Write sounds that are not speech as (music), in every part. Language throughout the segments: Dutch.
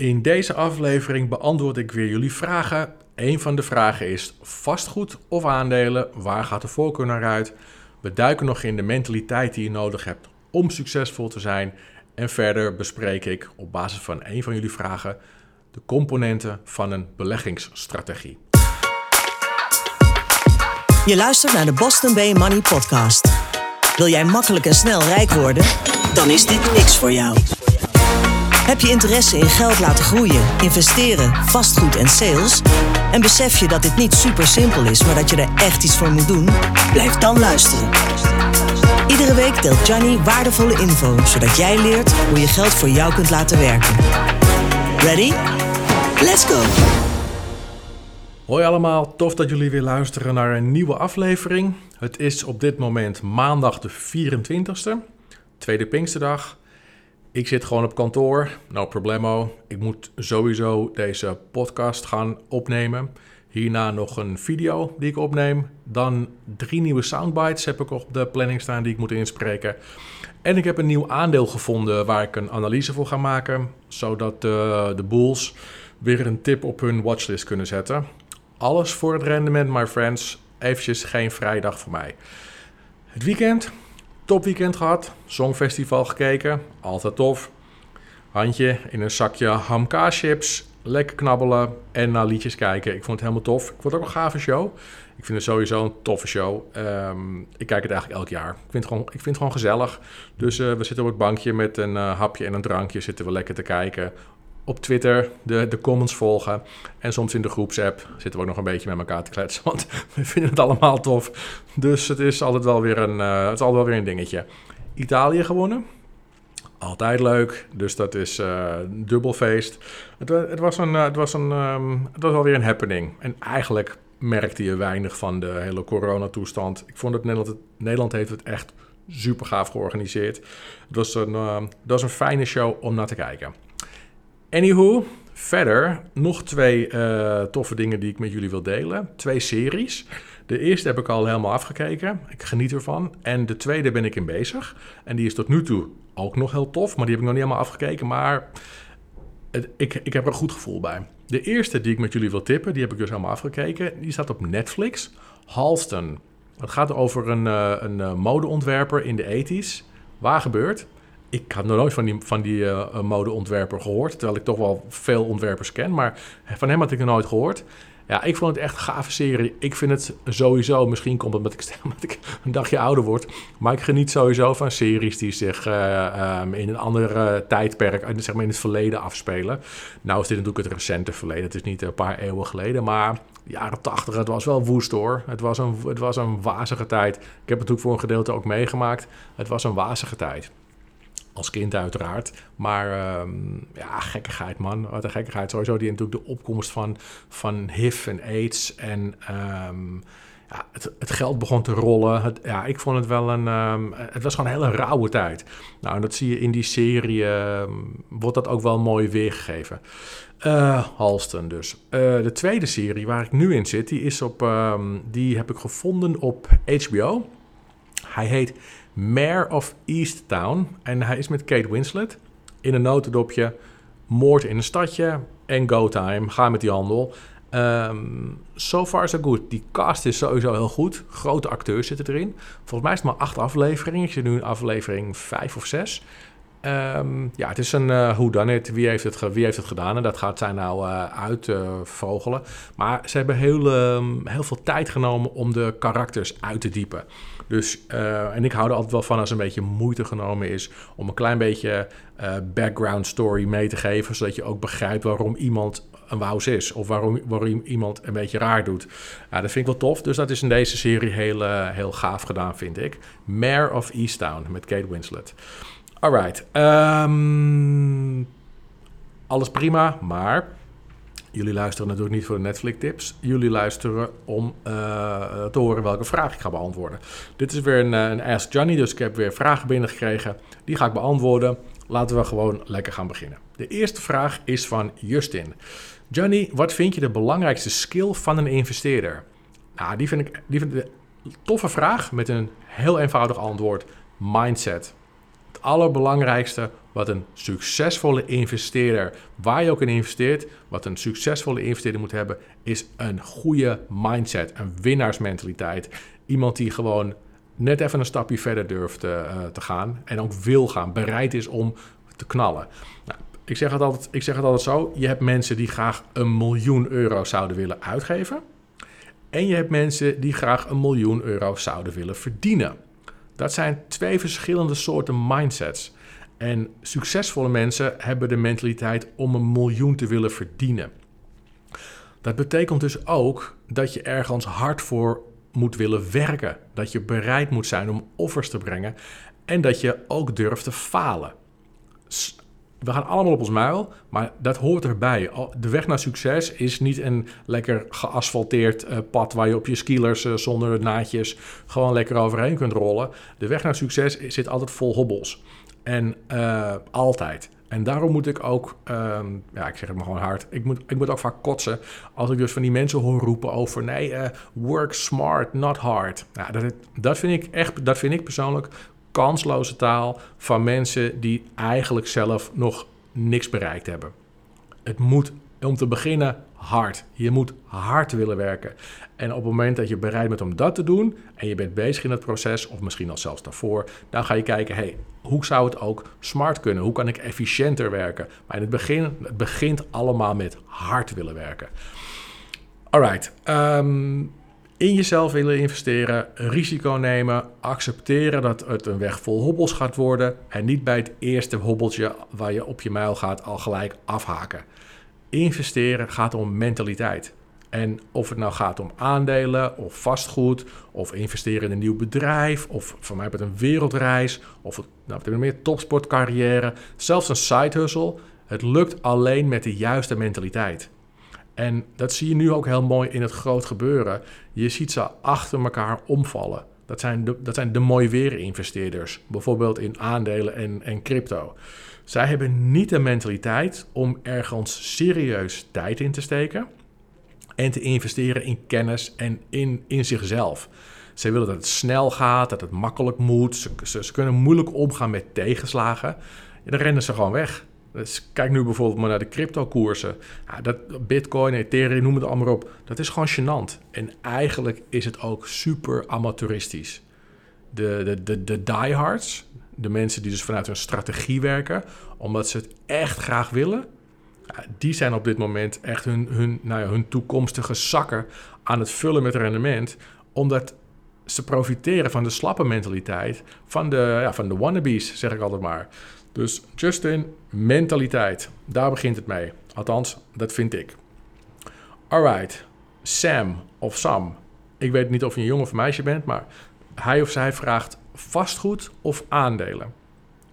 In deze aflevering beantwoord ik weer jullie vragen. Een van de vragen is vastgoed of aandelen? Waar gaat de voorkeur naar uit? We duiken nog in de mentaliteit die je nodig hebt om succesvol te zijn. En verder bespreek ik op basis van een van jullie vragen de componenten van een beleggingsstrategie. Je luistert naar de Boston Bay Money Podcast. Wil jij makkelijk en snel rijk worden? Dan is dit niks voor jou. Heb je interesse in geld laten groeien, investeren, vastgoed en sales? En besef je dat dit niet super simpel is, maar dat je er echt iets voor moet doen? Blijf dan luisteren. Iedere week deelt Johnny waardevolle info, zodat jij leert hoe je geld voor jou kunt laten werken. Ready? Let's go! Hoi allemaal, tof dat jullie weer luisteren naar een nieuwe aflevering. Het is op dit moment maandag de 24ste, tweede Pinksterdag. Ik zit gewoon op kantoor, no problemo. Ik moet sowieso deze podcast gaan opnemen. Hierna nog een video die ik opneem. Dan drie nieuwe soundbites heb ik op de planning staan die ik moet inspreken. En ik heb een nieuw aandeel gevonden waar ik een analyse voor ga maken. Zodat de, de Bulls weer een tip op hun watchlist kunnen zetten. Alles voor het rendement, my friends. Eventjes geen vrijdag voor mij. Het weekend, topweekend gehad. Songfestival gekeken, altijd tof. Handje in een zakje hamka-chips. Lekker knabbelen en naar liedjes kijken. Ik vond het helemaal tof. Ik vond het ook een gave show. Ik vind het sowieso een toffe show. Ehm, ik kijk het eigenlijk elk jaar. Ik vind het gewoon, ik vind het gewoon gezellig. Dus uh, we zitten op het bankje met een uh, hapje en een drankje. Zitten we lekker te kijken op Twitter de, de comments volgen. En soms in de groepsapp zitten we ook nog een beetje met elkaar te kletsen. (laughs) Want we vinden het allemaal tof. Dus het is altijd wel weer een, uh, het is altijd wel weer een dingetje. Italië gewonnen. Altijd leuk. Dus dat is uh, dubbel feest. Het, het, was een, het, was een, um, het was alweer een happening. En eigenlijk merkte je weinig van de hele coronatoestand. Ik vond dat Nederland, Nederland heeft het echt super gaaf georganiseerd. Het was een, uh, dat was een fijne show om naar te kijken. Anywho, verder nog twee uh, toffe dingen die ik met jullie wil delen. Twee series. De eerste heb ik al helemaal afgekeken. Ik geniet ervan. En de tweede ben ik in bezig. En die is tot nu toe ook nog heel tof. Maar die heb ik nog niet helemaal afgekeken. Maar ik, ik heb er een goed gevoel bij. De eerste die ik met jullie wil tippen, die heb ik dus helemaal afgekeken. Die staat op Netflix. Halston. Het gaat over een, uh, een modeontwerper in de 80s. Waar gebeurt? Ik had nog nooit van die, van die uh, modeontwerper gehoord. Terwijl ik toch wel veel ontwerpers ken. Maar van hem had ik nog nooit gehoord. Ja, ik vond het echt een gave serie. Ik vind het sowieso, misschien komt het omdat ik, omdat (laughs) ik een dagje ouder word. Maar ik geniet sowieso van series die zich uh, um, in een ander tijdperk, zeg maar in het verleden afspelen. Nou is dit natuurlijk het recente verleden. Het is niet een paar eeuwen geleden. Maar jaren tachtig, het was wel woest hoor. Het was, een, het was een wazige tijd. Ik heb het natuurlijk voor een gedeelte ook meegemaakt. Het was een wazige tijd. Als kind uiteraard. Maar um, ja, gekkigheid man. Wat een gekkigheid. Sowieso die natuurlijk de opkomst van, van HIV en AIDS. En um, ja, het, het, geld begon te rollen. Het, ja, ik vond het wel een... Um, het was gewoon een hele rauwe tijd. Nou, dat zie je in die serie... wordt dat ook wel mooi weergegeven. Uh, Halston dus. Uh, de tweede serie waar ik nu in zit... die, is op, die heb ik gevonden op HBO. Hij heet Mayor of Easttown. En hij is met Kate Winslet. In een notendopje. Moord in een stadje. En go time. Ga met die handel. Um, so far so good. Die cast is sowieso heel goed. Grote acteurs zitten erin. Volgens mij is het maar acht afleveringen. Ik zit nu in aflevering vijf of zes. Um, ja, het is een uh, hoe dan het. Wie heeft het, wie heeft het gedaan? En dat gaat zij nou uh, uitvogelen. Maar ze hebben heel, um, heel veel tijd genomen om de karakters uit te diepen. Dus, uh, en ik hou er altijd wel van als een beetje moeite genomen is om een klein beetje background story mee te geven, zodat je ook begrijpt waarom iemand een wous is of waarom, waarom iemand een beetje raar doet. Ja, dat vind ik wel tof, dus dat is in deze serie heel, heel gaaf gedaan, vind ik. Mayor of Easttown met Kate Winslet. Alright, um, alles prima, maar Jullie luisteren natuurlijk niet voor de Netflix-tips. Jullie luisteren om uh, te horen welke vraag ik ga beantwoorden. Dit is weer een, eh, een Ask Johnny, dus ik heb weer vragen binnengekregen. Die ga ik beantwoorden. Laten we gewoon lekker gaan beginnen. De eerste vraag is van Justin. Johnny, wat vind je de belangrijkste skill van een investeerder? Nou, die vind ik, die vind ik een toffe vraag met een heel eenvoudig antwoord. Mindset. Allerbelangrijkste wat een succesvolle investeerder, waar je ook in investeert, wat een succesvolle investeerder moet hebben, is een goede mindset, een winnaarsmentaliteit. Iemand die gewoon net even een stapje verder durft uh, te gaan en ook wil gaan, bereid is om te knallen. Nou, ik, zeg het altijd, ik zeg het altijd zo: je hebt mensen die graag een miljoen euro zouden willen uitgeven. En je hebt mensen die graag een miljoen euro zouden willen verdienen. Dat zijn twee verschillende soorten mindsets. En succesvolle mensen hebben de mentaliteit om een miljoen te willen verdienen. Dat betekent dus ook dat je ergens hard voor moet willen werken. Dat je bereid moet zijn om offers te brengen. En dat je ook durft te falen. We gaan allemaal op ons muil, maar dat hoort erbij. De weg naar succes is niet een lekker geasfalteerd eh, pad waar je op je skilers uh, zonder naadjes gewoon lekker overheen kunt rollen. De weg naar succes zit altijd vol hobbels. En uh, altijd. En daarom moet ik ook, um, ja, ik zeg het maar gewoon hard, ik moet, ik moet ook vaak kotsen als ik dus van die mensen hoor roepen over nee, work smart, not hard. Nou, dat, dat, vind ik echt, dat vind ik persoonlijk kansloze taal van mensen die eigenlijk zelf nog niks bereikt hebben. Het moet om te beginnen hard. Je moet hard willen werken. En op het moment dat je bereid bent om dat te doen en je bent bezig in het proces, of misschien al zelfs daarvoor, dan ga je kijken, hey, hoe zou het ook smart kunnen? Hoe kan ik efficiënter werken? Maar in het begin, het begint allemaal met hard willen werken. Alright, um, in jezelf willen investeren, risico nemen, accepteren dat het een weg vol hobbels gaat worden en niet bij het eerste hobbeltje waar je op je mijl gaat al gelijk afhaken. Investeren gaat om mentaliteit. En of het nou gaat om aandelen of vastgoed, of investeren in een nieuw bedrijf, of voor mij met een wereldreis, of het, nou, een meer topsportcarrière, zelfs een side hustle. Het lukt alleen met de juiste mentaliteit. En dat zie je nu ook heel mooi in het groot gebeuren. Je ziet ze achter elkaar omvallen. Dat zijn de, dat zijn de mooi weer investeerders, bijvoorbeeld in aandelen en, en crypto. Zij hebben niet de mentaliteit om ergens serieus tijd in te steken en te investeren in kennis en in, in zichzelf. Ze willen dat het snel gaat, dat het makkelijk moet. Ze, ze, kunnen moeilijk omgaan met tegenslagen. En dan rennen ze gewoon weg. Dus kijk nu bijvoorbeeld maar naar de cryptokoersen. Ja, dat, Bitcoin, Ethereum, noem het allemaal op. Dat is gewoon gênant. En eigenlijk is het ook super amateuristisch. De, de, de, de diehards, de mensen die dus vanuit hun strategie werken, omdat ze het echt graag willen, die zijn op dit moment echt hun, hun, nou ja, hun toekomstige zakken aan het vullen met rendement, omdat ze profiteren van de slappe mentaliteit van de, ja, van de wannabes, zeg ik altijd maar. Dus Justin, mentaliteit, daar begint het mee. Althans, dat vind ik. Alright, Sam of Sam. Ik weet niet of je een jongen of meisje bent, maar hij of zij vraagt vastgoed of aandelen.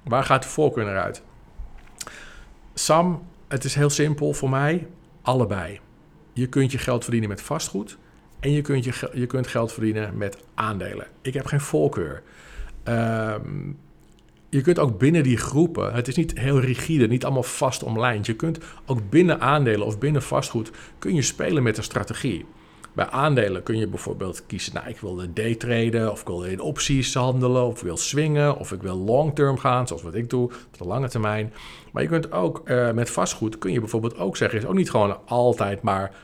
Waar gaat de voorkeur naar uit? Sam, het is heel simpel voor mij, allebei. Je kunt je geld verdienen met vastgoed en je kunt, je, je kunt geld verdienen met aandelen. Ik heb geen voorkeur. Um, je kunt ook binnen die groepen, het is niet heel rigide, niet allemaal vast omlijnd. Je kunt ook binnen aandelen of binnen vastgoed, kun je spelen met een strategie. Bij aandelen kun je bijvoorbeeld kiezen, nou ik wil de daytraden of ik wil in opties handelen of ik wil swingen of ik wil long-term gaan, zoals wat ik doe, op de lange termijn. Maar je kunt ook uh, met vastgoed, kun je bijvoorbeeld ook zeggen, is ook niet gewoon altijd maar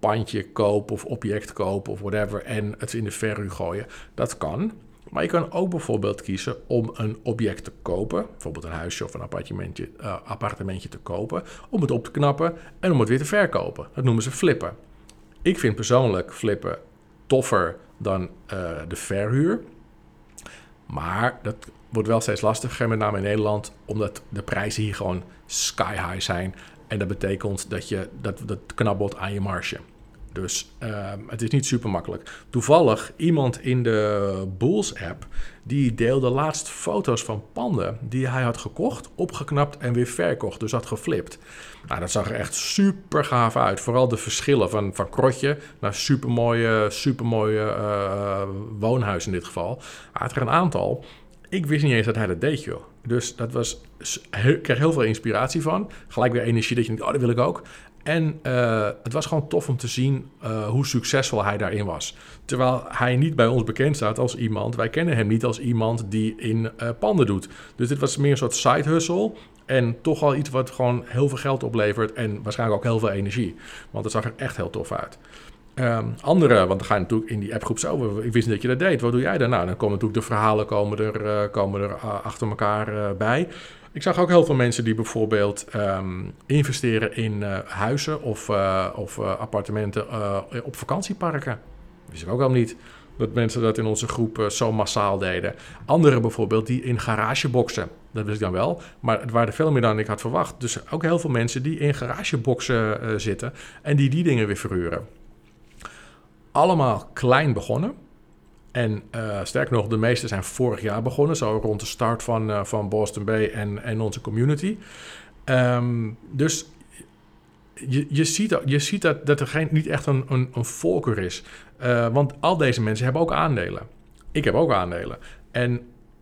pandje kopen of object kopen of whatever en het in de verhuur gooien. Dat kan. Maar je kan ook bijvoorbeeld kiezen om een object te kopen, bijvoorbeeld een huisje of een appartementje, uh, appartementje te kopen, om het op te knappen en om het weer te verkopen. Dat noemen ze flippen. Ik vind persoonlijk flippen toffer dan uh, de verhuur. Maar dat wordt wel steeds lastiger, met name in Nederland, omdat de prijzen hier gewoon sky high zijn. En dat betekent dat je dat, dat knabbelt aan je marge. Dus uh, het is niet super makkelijk. Toevallig iemand in de Bulls app die deelde laatst foto's van panden die hij had gekocht, opgeknapt en weer verkocht. Dus had geflipt. Nou, dat zag er echt super gaaf uit. Vooral de verschillen van, van krotje naar supermooie, supermooie uh, woonhuis in dit geval. Hij had er een aantal. Ik wist niet eens dat hij dat deed, joh. Dus dat was, ik kreeg heel veel inspiratie van. Gelijk weer energie dat je denkt, oh, dat wil ik ook. En uh, het was gewoon tof om te zien uh, hoe succesvol hij daarin was. Terwijl hij niet bij ons bekend staat als iemand. Wij kennen hem niet als iemand die in uh, panden doet. Dus dit was meer een soort side hustle. En toch al iets wat gewoon heel veel geld oplevert. En waarschijnlijk ook heel veel energie. Want het zag er echt heel tof uit. Um, andere, want dan ga je natuurlijk in die appgroep zo. Ik wist niet dat je dat deed. Wat doe jij dan? Nou, dan komen natuurlijk de verhalen komen er, komen er achter elkaar bij. Ik zag ook heel veel mensen die bijvoorbeeld um, investeren in uh, huizen of, uh, of uh, appartementen op vakantieparken. Wist ik ook al niet dat mensen dat in onze groep zo massaal deden. Anderen bijvoorbeeld die in garageboxen. Dat wist ik dan wel, maar het waren veel meer dan ik had verwacht. Dus ook heel veel mensen die in garageboxen zitten en die die dingen weer verhuren. Allemaal klein begonnen. En uh, sterker nog, de meeste zijn vorig jaar begonnen, zo rond de start van, uh, van Boston Bay en, en onze community. Um, dus je, je ziet, je ziet dat, dat er geen, niet echt een, een, een voorkeur is. Uh, want al deze mensen hebben ook aandelen. Ik heb ook aandelen. En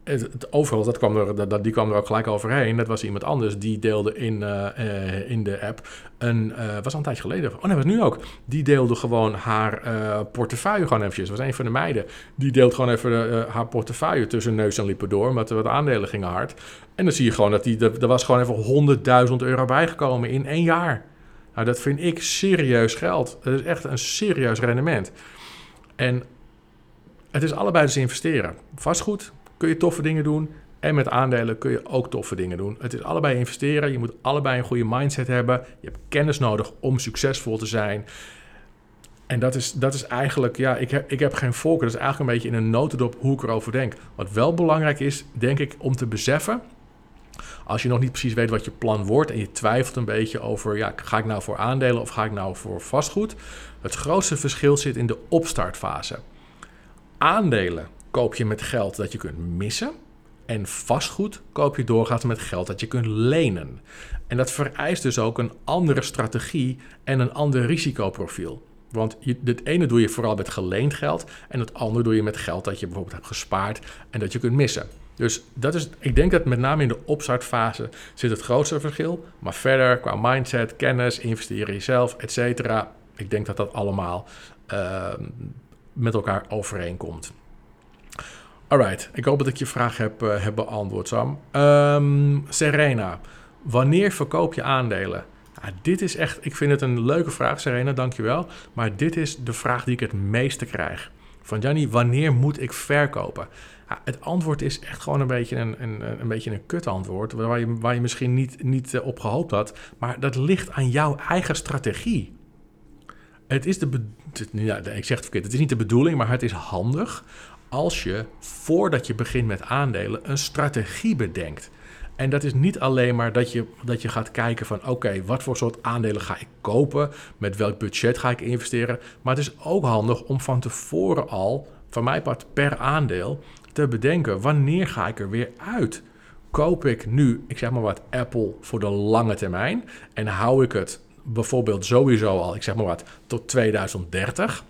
het, het, overal, dat kwam er, dat, die kwam er ook gelijk overheen. Dat was iemand anders die deelde in, uh, uh, in de app. Een, uh, was al een tijdje geleden. Oh nee, was nu ook. Die deelde gewoon haar portefeuille gewoon eventjes. Dat was een van de meiden. Die deelt gewoon even haar portefeuille tussen neus en lippen door. Omdat wat aandelen gingen hard. En dan zie je gewoon dat die, er was gewoon even 100.000 euro bijgekomen in één jaar. Nou, dat vind ik serieus geld. Dat is echt een serieus rendement. En het is allebei dus investeren. Vastgoed kun je toffe dingen doen. En met aandelen kun je ook toffe dingen doen. Het is allebei investeren. Je moet allebei een goede mindset hebben. Je hebt kennis nodig om succesvol te zijn. En dat is, dat is eigenlijk, ja, ik heb, ik heb geen volk. Dat is eigenlijk een beetje in een notendop hoe ik erover denk. Wat wel belangrijk is, denk ik, om te beseffen. Als je nog niet precies weet wat je plan wordt en je twijfelt een beetje over, ja, ga ik nou voor aandelen of ga ik nou voor vastgoed? Het grootste verschil zit in de opstartfase. Aandelen koop je met geld dat je kunt missen. En vastgoed koop je doorgaans met geld dat je kunt lenen. En dat vereist dus ook een andere strategie en een ander risicoprofiel. Want het ene doe je vooral met geleend geld en het andere doe je met geld dat je bijvoorbeeld hebt gespaard en dat je kunt missen. Dus dat is, ik denk dat met name in de opstartfase zit het grootste verschil. Maar verder qua mindset, kennis, investeren in jezelf, et. Ik denk dat dat allemaal uh, met elkaar overeenkomt. Alright, ik hoop dat ik je vraag heb, uh, heb beantwoord, Sam. Um, Serena, wanneer verkoop je aandelen? Ja, dit is echt, ik vind het een leuke vraag, Serena, dankjewel. Maar dit is de vraag die ik het meeste krijg. Van Janny, wanneer moet ik verkopen? Het antwoord is echt gewoon een beetje een, een, een, beetje een kut antwoord, waar je, waar je misschien niet, niet uh, op gehoopt had. Maar dat ligt aan jouw eigen strategie. Het is de, ja, ik zeg het verkeerd, het is niet de bedoeling, maar het is handig als je voordat je begint met aandelen een strategie bedenkt. En dat is niet alleen maar dat je, dat je gaat kijken van oké, wat voor soort aandelen ga ik kopen, met welk budget ga ik investeren. Maar het is ook handig om van tevoren al, van mij part per aandeel, te bedenken wanneer ga ik er weer uit. Koop ik nu, ik zeg maar wat, Apple voor de lange termijn en hou ik het bijvoorbeeld sowieso al, ik zeg maar wat, tot 2030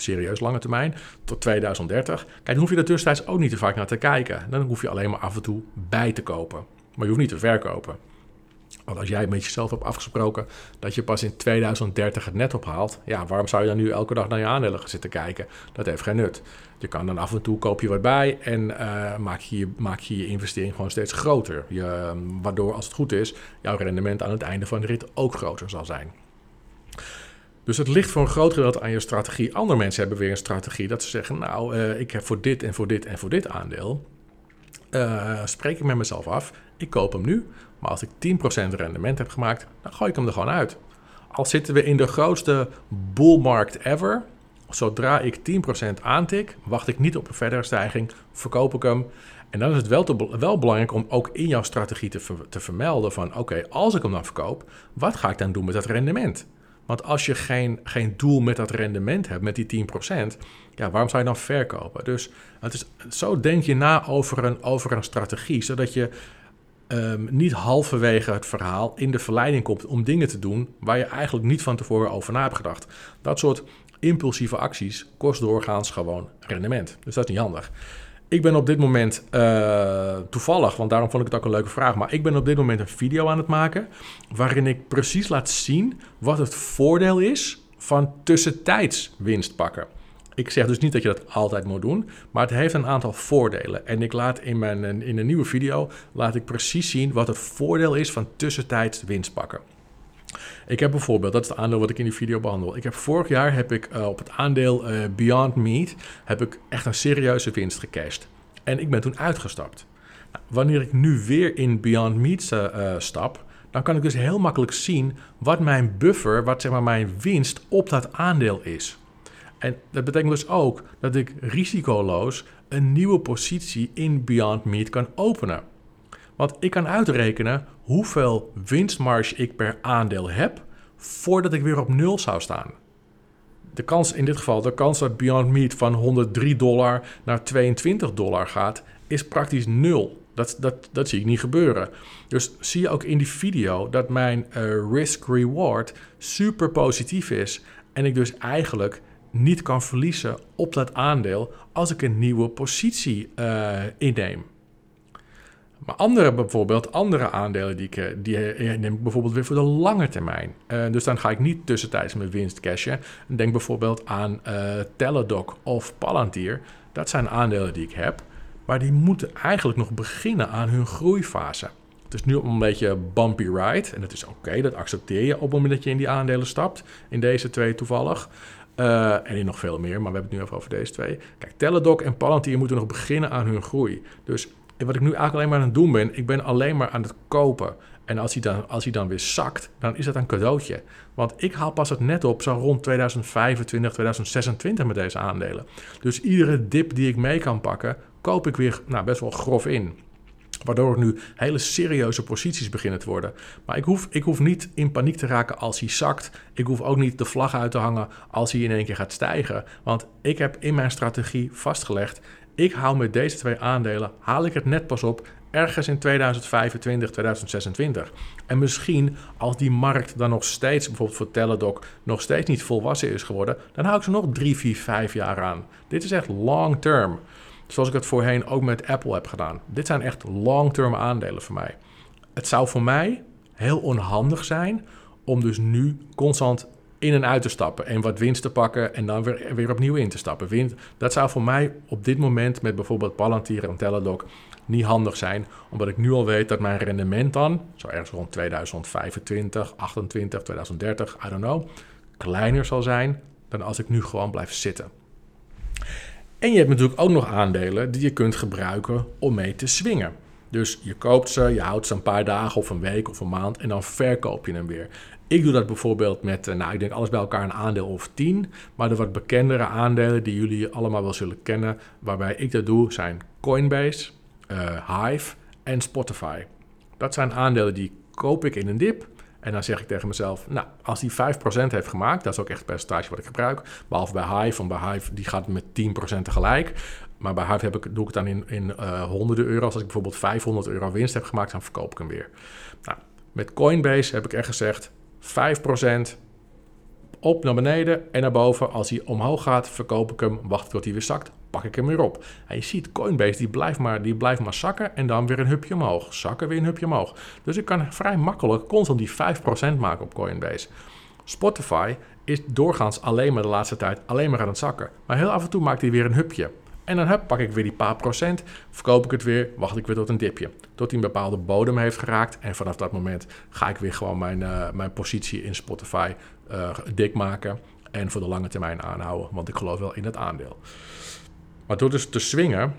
serieus lange termijn, tot 2030. Kijk, dan hoef je er tussentijds ook niet te vaak naar te kijken. Dan hoef je alleen maar af en toe bij te kopen. Maar je hoeft niet te verkopen. Want als jij met jezelf hebt afgesproken dat je pas in 2030 het net ophaalt, ja, waarom zou je dan nu elke dag naar je aandelen gaan zitten kijken? Dat heeft geen nut. Je kan dan af en toe koop je wat bij en uh, maak, je, maak je je investering gewoon steeds groter. Je, waardoor, als het goed is, jouw rendement aan het einde van de rit ook groter zal zijn. Dus het ligt voor een groot gedeelte aan je strategie. Andere mensen hebben weer een strategie dat ze zeggen: Nou, uh, ik heb voor dit en voor dit en voor dit aandeel. Uh, spreek ik met mezelf af. Ik koop hem nu. Maar als ik 10% rendement heb gemaakt, dan gooi ik hem er gewoon uit. Al zitten we in de grootste bullmarkt ever. Zodra ik 10% aantik, wacht ik niet op een verdere stijging, verkoop ik hem. En dan is het wel, wel belangrijk om ook in jouw strategie te, te vermelden van... oké, als ik hem dan verkoop, wat ga ik dan doen met dat rendement? Want als je geen, geen doel met dat rendement hebt, met die 10%, ja, waarom zou je dan verkopen? Dus het is, zo denk je na over een, over een strategie, zodat je um, niet halverwege het verhaal in de verleiding komt om dingen te doen waar je eigenlijk niet van tevoren over na hebt gedacht. Dat soort impulsieve acties kost doorgaans gewoon rendement. Dus dat is niet handig. Ik ben op dit moment uh, toevallig, want daarom vond ik het ook een leuke vraag, maar ik ben op dit moment een video aan het maken waarin ik precies laat zien wat het voordeel is van tussentijds winst pakken. Ik zeg dus niet dat je dat altijd moet doen, maar het heeft een aantal voordelen. En ik laat in, mijn, in een nieuwe video laat ik precies zien wat het voordeel is van tussentijds winst pakken. Ik heb bijvoorbeeld, dat is het aandeel wat ik in die video behandel. Ik heb vorig jaar heb ik uh, op het aandeel uh, Beyond Meat heb ik echt een serieuze winst gecashed. En ik ben toen uitgestapt. Nou, wanneer ik nu weer in Beyond Meat uh, stap, dan kan ik dus heel makkelijk zien wat mijn buffer, wat zeg maar mijn winst op dat aandeel is. En dat betekent dus ook dat ik risicoloos een nieuwe positie in Beyond Meat kan openen. Want ik kan uitrekenen hoeveel winstmarge ik per aandeel heb voordat ik weer op nul zou staan. De kans in dit geval, de kans dat Beyond Meat van 103 dollar naar 22 dollar gaat, is praktisch nul. Dat, dat, dat zie ik niet gebeuren. Dus zie je ook in die video dat mijn uh, risk-reward super positief is. En ik dus eigenlijk niet kan verliezen op dat aandeel als ik een nieuwe positie uh, inneem. Maar andere bijvoorbeeld, andere aandelen die ik, eh, die eh, neem bijvoorbeeld weer voor de lange termijn. Uh, dus dan ga ik niet tussentijds mijn winst cashen. Denk bijvoorbeeld aan uh, Teladoc of Palantir. Dat zijn aandelen die ik heb, maar die moeten eigenlijk nog beginnen aan hun groeifase. Het is nu op een beetje bumpy ride en dat is oké, dat accepteer je op het moment dat je in die aandelen stapt. In deze twee toevallig. En in nog veel meer, maar we hebben het nu even over deze twee. Kijk, Teladoc en Palantir moeten nog beginnen aan hun groei. Dus wat ik nu eigenlijk alleen maar aan het doen ben, ik ben alleen maar aan het kopen. En als hij dan, als hij dan weer zakt, dan is dat een cadeautje. Want ik haal pas het net op zo rond 2025, 2026 met deze aandelen. Dus iedere dip die ik mee kan pakken, koop ik weer nou, best wel grof in. Waardoor het nu hele serieuze posities beginnen te worden. Maar ik hoef, ik hoef niet in paniek te raken als hij zakt. Ik hoef ook niet de vlag uit te hangen als hij in één keer gaat stijgen. Want ik heb in mijn strategie vastgelegd. Ik hou met deze twee aandelen, haal ik het net pas op ergens in 2025, 2026. En misschien als die markt dan nog steeds, bijvoorbeeld voor Teladoc, nog steeds niet volwassen is geworden, dan hou ik ze nog 3, 4, 5 jaar aan. Dit is echt long term. Zoals ik het voorheen ook met Apple heb gedaan. Dit zijn echt long-term aandelen voor mij. Het zou voor mij heel onhandig zijn om dus nu constant in en uit te stappen en wat winst te pakken en dan weer, weer opnieuw in te stappen. Dat zou voor mij op dit moment met bijvoorbeeld Palantir en Teladoc niet handig zijn, omdat ik nu al weet dat mijn rendement dan, zo ergens rond 2025, 28, 2030, I don't know, kleiner zal zijn dan als ik nu gewoon blijf zitten. En je hebt natuurlijk ook nog aandelen die je kunt gebruiken om mee te swingen. Dus je koopt ze, je houdt ze een paar dagen of een week of een maand en dan verkoop je hem weer. Ik doe dat bijvoorbeeld met, eh, nou ik denk alles bij elkaar een aandeel of tien. Maar de wat bekendere aandelen die jullie allemaal wel zullen kennen, waarbij ik dat doe, zijn Coinbase, uh, Hive en Spotify. Dat zijn aandelen die koop ik in een dip. En dan zeg ik tegen mezelf, nou, als die 5% heeft gemaakt, dat is ook echt percentage wat ik gebruik. Behalve bij Hive, want bij Hive die gaat met 10% tegelijk. Maar bij Hive heb ik, doe ik het dan in, in uh, honderden euro's. Als ik bijvoorbeeld 500 euro winst heb gemaakt, dan verkoop ik hem weer. Nou, met Coinbase heb ik echt gezegd, 5% op naar beneden en naar boven. Als hij omhoog gaat, verkoop ik hem, wacht tot hij weer zakt, pak ik hem weer op. En je ziet, Coinbase die blijft, maar, die blijft maar zakken en dan weer een hupje omhoog. Zakken, weer een hupje omhoog. Dus ik kan vrij makkelijk constant die 5% maken op Coinbase. Spotify is doorgaans alleen maar de laatste tijd alleen maar aan het zakken. Maar heel af en toe maakt hij weer een hupje. En dan pak ik weer die paar procent, verkoop ik het weer, wacht ik weer tot een dipje. Tot hij een bepaalde bodem heeft geraakt. En vanaf dat moment ga ik weer gewoon mijn, uh, mijn positie in Spotify uh, dik maken. En voor de lange termijn aanhouden, want ik geloof wel in het aandeel. Maar door dus te swingen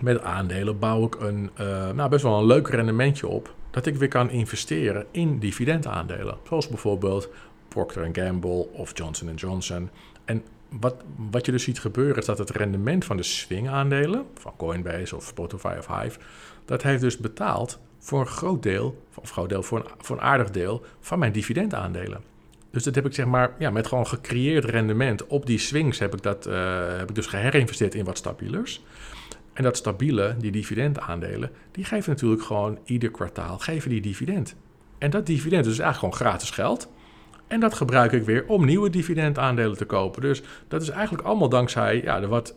met aandelen bouw ik een, uh, nou, best wel een leuk rendementje op. Dat ik weer kan investeren in dividendaandelen. Zoals bijvoorbeeld Procter Gamble of Johnson Johnson. En wat, wat je dus ziet gebeuren is dat het rendement van de swing-aandelen, van Coinbase of Spotify of Hive, dat heeft dus betaald voor een groot deel, voor een, aardig deel van mijn dividendaandelen. Dus dat heb ik zeg maar ja, met gewoon gecreëerd rendement op die swings heb ik, dat, uh, heb ik dus geherinvesteerd in wat stabielers. En dat stabiele, die dividendaandelen, die geven natuurlijk gewoon ieder kwartaal geven die dividend. En dat dividend is dus eigenlijk gewoon gratis geld. En dat gebruik ik weer om nieuwe dividendaandelen te kopen. Dus dat is eigenlijk allemaal dankzij ja, de wat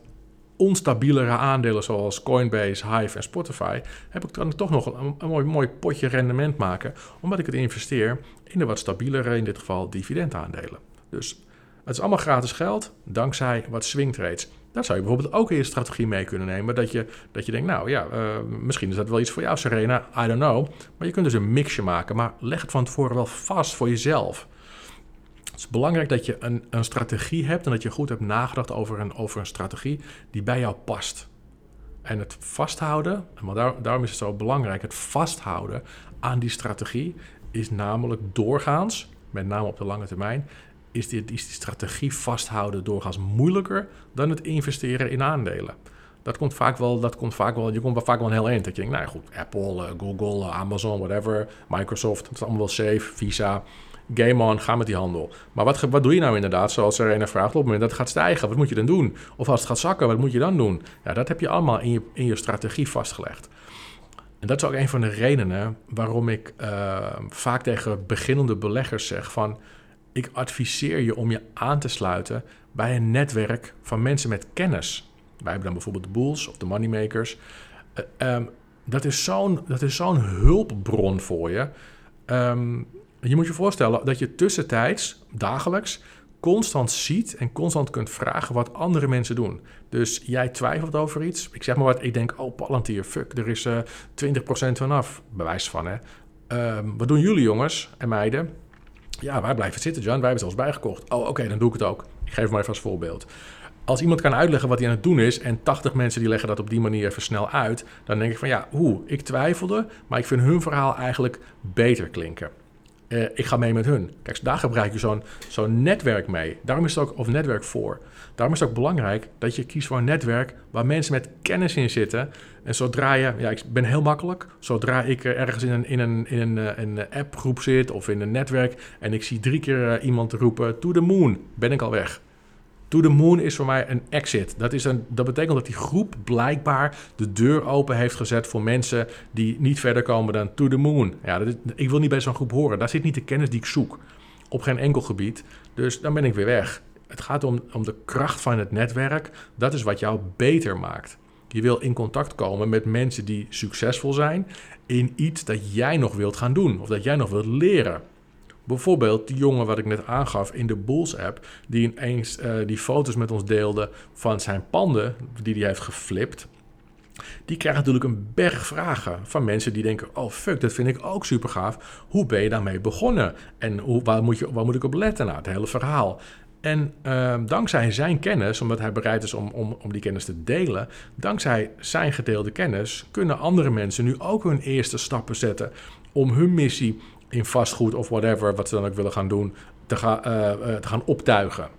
onstabielere aandelen zoals Coinbase, Hive en Spotify, heb ik dan toch nog een, mooi, mooi potje rendement maken, omdat ik het investeer in de wat stabielere, in dit geval dividendaandelen. Dus het is allemaal gratis geld, dankzij wat swing trades. Daar zou je bijvoorbeeld ook in je strategie mee kunnen nemen. Dat je, dat je denkt, nou ja, uh, misschien is dat wel iets voor jou, Serena. I don't know. Maar je kunt dus een mixje maken. Maar leg het van tevoren wel vast voor jezelf. Het is belangrijk dat je een, een strategie hebt en dat je goed hebt nagedacht over een, over een strategie die bij jou past. En het vasthouden, daar, daarom is het zo belangrijk, het vasthouden aan die strategie is namelijk doorgaans, met name op de lange termijn, is die, is die strategie vasthouden doorgaans moeilijker dan het investeren in aandelen. Dat komt vaak wel, dat komt vaak wel, je komt vaak wel heel eind. Dat je denkt, nou goed, Apple, eh, Google, eh, Amazon, whatever, Microsoft, het is allemaal wel safe, Visa, game on, ga met die handel. Maar wat, wat doe je nou inderdaad, zoals er een vraagt, op het moment dat gaat stijgen, wat moet je dan doen? Of als het gaat zakken, wat moet je dan doen? Ja, dat heb je allemaal in je, in je strategie vastgelegd. En dat is ook een van de redenen waarom ik uh, vaak tegen beginnende beleggers zeg van ik adviseer je om je aan te sluiten bij een netwerk van mensen met kennis. Wij hebben dan bijvoorbeeld de Bulls of de Moneymakers. Uh, dat is zo'n zo'n hulpbron voor je. Um, je moet je voorstellen dat je tussentijds, dagelijks, constant ziet en constant kunt vragen wat andere mensen doen. Dus jij twijfelt over iets. Ik zeg maar wat, ik denk, oh Palantir, fuck, er is uh, eh, 20% vanaf. Bewijs van, hè. Um, wat doen jullie jongens en meiden? Ja, wij blijven zitten, John. Wij hebben zelfs bijgekocht. Oh, oké, dan doe ik het ook. Ik geef maar even als voorbeeld. Als iemand kan uitleggen wat hij aan het doen is en 80 mensen die leggen dat op die manier even snel uit, dan denk ik van ja, hoe? Ik twijfelde, maar ik vind hun verhaal eigenlijk beter klinken. Uh, ik ga mee met hun. Kijk, daar gebruik je zo'n zo'n netwerk mee. Daarom is het ook, of netwerk voor. Daarom is het ook belangrijk dat je kiest voor een netwerk waar mensen met kennis in zitten. En zodra je, ja, ik ben heel makkelijk. Zodra ik ergens in een, in een, in een, eh, een appgroep zit of in een netwerk en ik zie drie keer iemand roepen: To the moon, ben ik al weg. To the Moon is voor mij een exit. Dat, is een, dat betekent dat die groep blijkbaar de deur open heeft gezet voor mensen die niet verder komen dan To the Moon. Ja, ik wil niet bij zo'n groep horen. Daar zit niet de kennis die ik zoek. Op geen enkel gebied. Dus dan ben ik weer weg. Het gaat om, om de kracht van het netwerk. Dat is wat jou beter maakt. Je wil in contact komen met mensen die succesvol zijn in iets dat jij nog wilt gaan doen of dat jij nog wilt leren. Bijvoorbeeld die jongen wat ik net aangaf in de Bulls app, die ineens uh, die foto's met ons deelde van zijn panden die hij heeft geflipt. Die krijgt natuurlijk een berg vragen van mensen die denken: Oh fuck, dat vind ik ook super gaaf. Hoe ben je daarmee begonnen? En hoe, waar, moet je, waar moet ik op letten? Nou, het hele verhaal. En uh, dankzij zijn kennis, omdat hij bereid is om, om, om die kennis te delen, dankzij zijn gedeelde kennis, kunnen andere mensen nu ook hun eerste stappen zetten om hun missie in vastgoed of whatever, wat ze dan ook willen gaan doen, te, gaan uh, te gaan optuigen.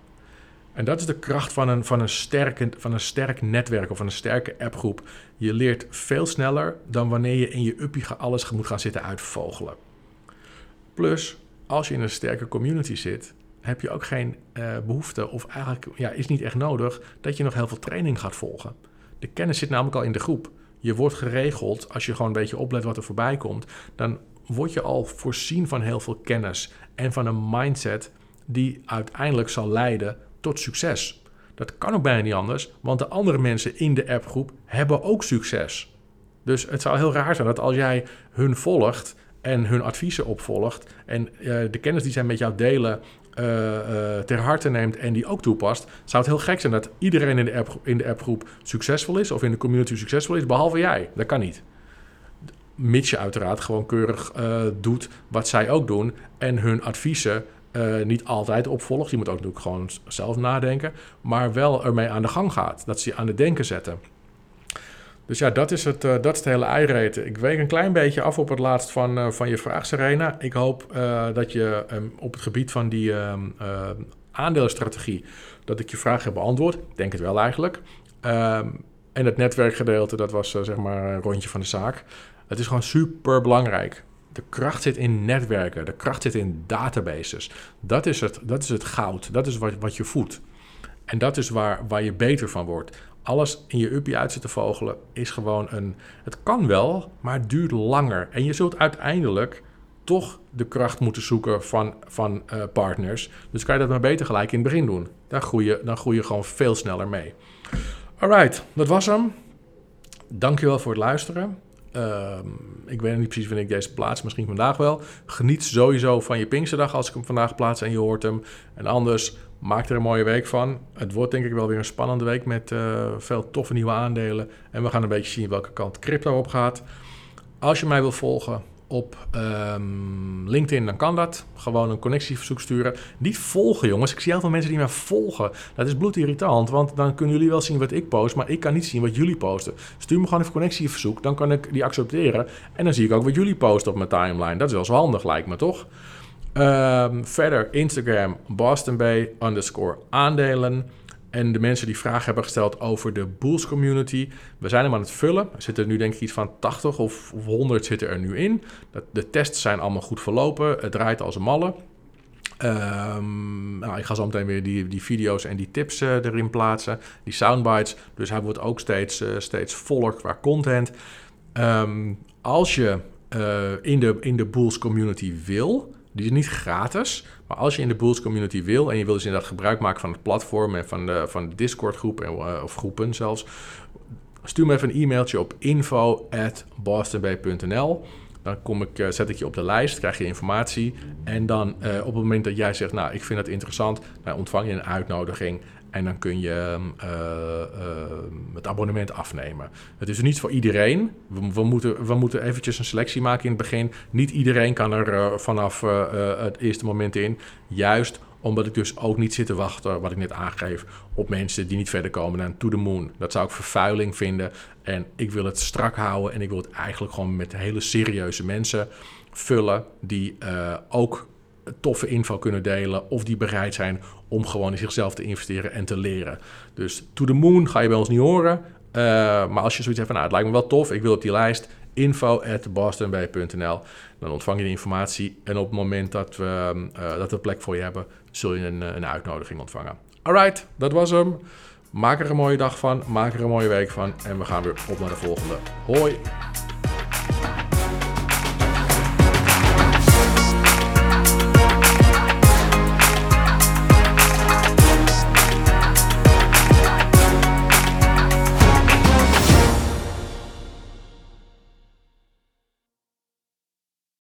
En dat is de kracht van een, van, een sterke, van een sterk netwerk of van een sterke appgroep. Je leert veel sneller dan wanneer je in je uppie alles moet gaan zitten uitvogelen. Plus, als je in een sterke community zit, heb je ook geen uh, behoefte, of eigenlijk ja, is niet echt nodig, dat je nog heel veel training gaat volgen. De kennis zit namelijk al in de groep. Je wordt geregeld, als je gewoon een beetje oplet wat er voorbij komt, dan word je al voorzien van heel veel kennis en van een mindset die uiteindelijk zal leiden tot succes. Dat kan ook bijna niet anders, want de andere mensen in de appgroep hebben ook succes. Dus het zou heel raar zijn dat als jij hun volgt en hun adviezen opvolgt en uh, de kennis die zij met jou delen uh, uh, ter harte neemt en die ook toepast, zou het heel gek zijn dat iedereen in de appgroep succesvol is of in de community succesvol is, behalve jij. Dat kan niet mits je uiteraard gewoon keurig uh, doet wat zij ook doen en hun adviezen uh, niet altijd opvolgt. Je moet ook natuurlijk gewoon zelf nadenken, maar wel ermee aan de gang gaat. Dat ze je aan het denken zetten. Dus ja, dat is het, uh, dat is het hele eireten. Ik week een klein beetje af op het laatst van, van je vraag, Serena. Ik hoop dat je um, op het gebied van die um, aandelenstrategie, dat ik je vraag heb beantwoord. Ik denk het wel eigenlijk. Um, en het netwerkgedeelte, dat was zeg maar een rondje van de zaak. Het is gewoon super belangrijk. De kracht zit in netwerken, de kracht zit in databases. Dat is het, dat is het goud, dat is wat, wat je voedt. En dat is waar, waar je beter van wordt. Alles in je uppie uit zitten vogelen is gewoon een. Het kan wel, maar het duurt langer. En je zult uiteindelijk toch de kracht moeten zoeken van, van uh, partners. Dus kan je dat maar beter gelijk in het begin doen. Dan groei je, dan groei je gewoon veel sneller mee. Alright, dat was hem. Dankjewel voor het luisteren. Ehm, ik weet niet precies wanneer ik deze plaats, misschien vandaag wel. Geniet sowieso van je Pinksterdag als ik hem vandaag plaats en je hoort hem. En anders, maak er een mooie week van. Het wordt denk ik wel weer een spannende week met uh, veel toffe nieuwe aandelen. En we gaan een beetje zien welke kant crypto op gaat. Als je mij wil volgen, op um, LinkedIn, dan kan dat. Gewoon een connectieverzoek sturen. Niet volgen, jongens. Ik zie heel veel mensen die mij volgen. Dat is bloedirritant, want dan kunnen jullie wel zien wat ik post, maar ik kan niet zien wat jullie posten. Stuur me gewoon even connectieverzoek, dan kan ik die accepteren. En dan zie ik ook wat jullie posten op mijn timeline. Dat is wel zo handig, lijkt me toch? Um, verder Instagram, Boston Bay underscore aandelen. En de mensen die vragen hebben gesteld over de Bulls community. We zijn hem aan het vullen. Er zitten nu denk ik iets van 80 of 100 zitten er nu in. De tests zijn allemaal goed verlopen. Het draait als een malle. Um, nou, ik ga zo meteen weer die, die video's en die tips uh, erin plaatsen. Die soundbites. Dus hij wordt ook steeds, uh, steeds voller qua content. Um, als je uh, in, de, in de Bulls community wil die is niet gratis. Maar als je in de Bulls community wil en je wil dus inderdaad gebruik maken van het platform en van de, van de Discord groep uh, of groepen zelfs, stuur me even een e-mailtje op info@bostonbay.nl. Dan kom ik, uh, zet ik je op de lijst, krijg je informatie. En dan uh, op het moment dat jij zegt, nou, ik vind het interessant, dan ontvang je een uitnodiging. En dan kun je uh, het abonnement afnemen. Het is niet voor iedereen. We, moeten, we moeten eventjes een selectie maken in het begin. Niet iedereen kan er uh, vanaf het eerste moment in. Juist omdat ik dus ook niet zit te wachten, wat ik net aangeef, op mensen die niet verder komen dan to the moon. Dat zou ik vervuiling vinden. En ik wil het strak houden en ik wil het eigenlijk gewoon met hele serieuze mensen vullen die ook toffe info kunnen delen of die bereid zijn om gewoon in zichzelf te investeren en te leren. Dus to the moon ga je bij ons niet horen. Uh, maar als je zoiets hebt van, nou, het lijkt me wel tof, ik wil op die lijst, info at. Dan ontvang je de informatie en op het moment dat we, uh, dat we plek voor je hebben, zul je een, een uitnodiging ontvangen. Alright, dat was hem. Maak er een mooie dag van, maak er een mooie week van en we gaan weer op naar de volgende. Hoi!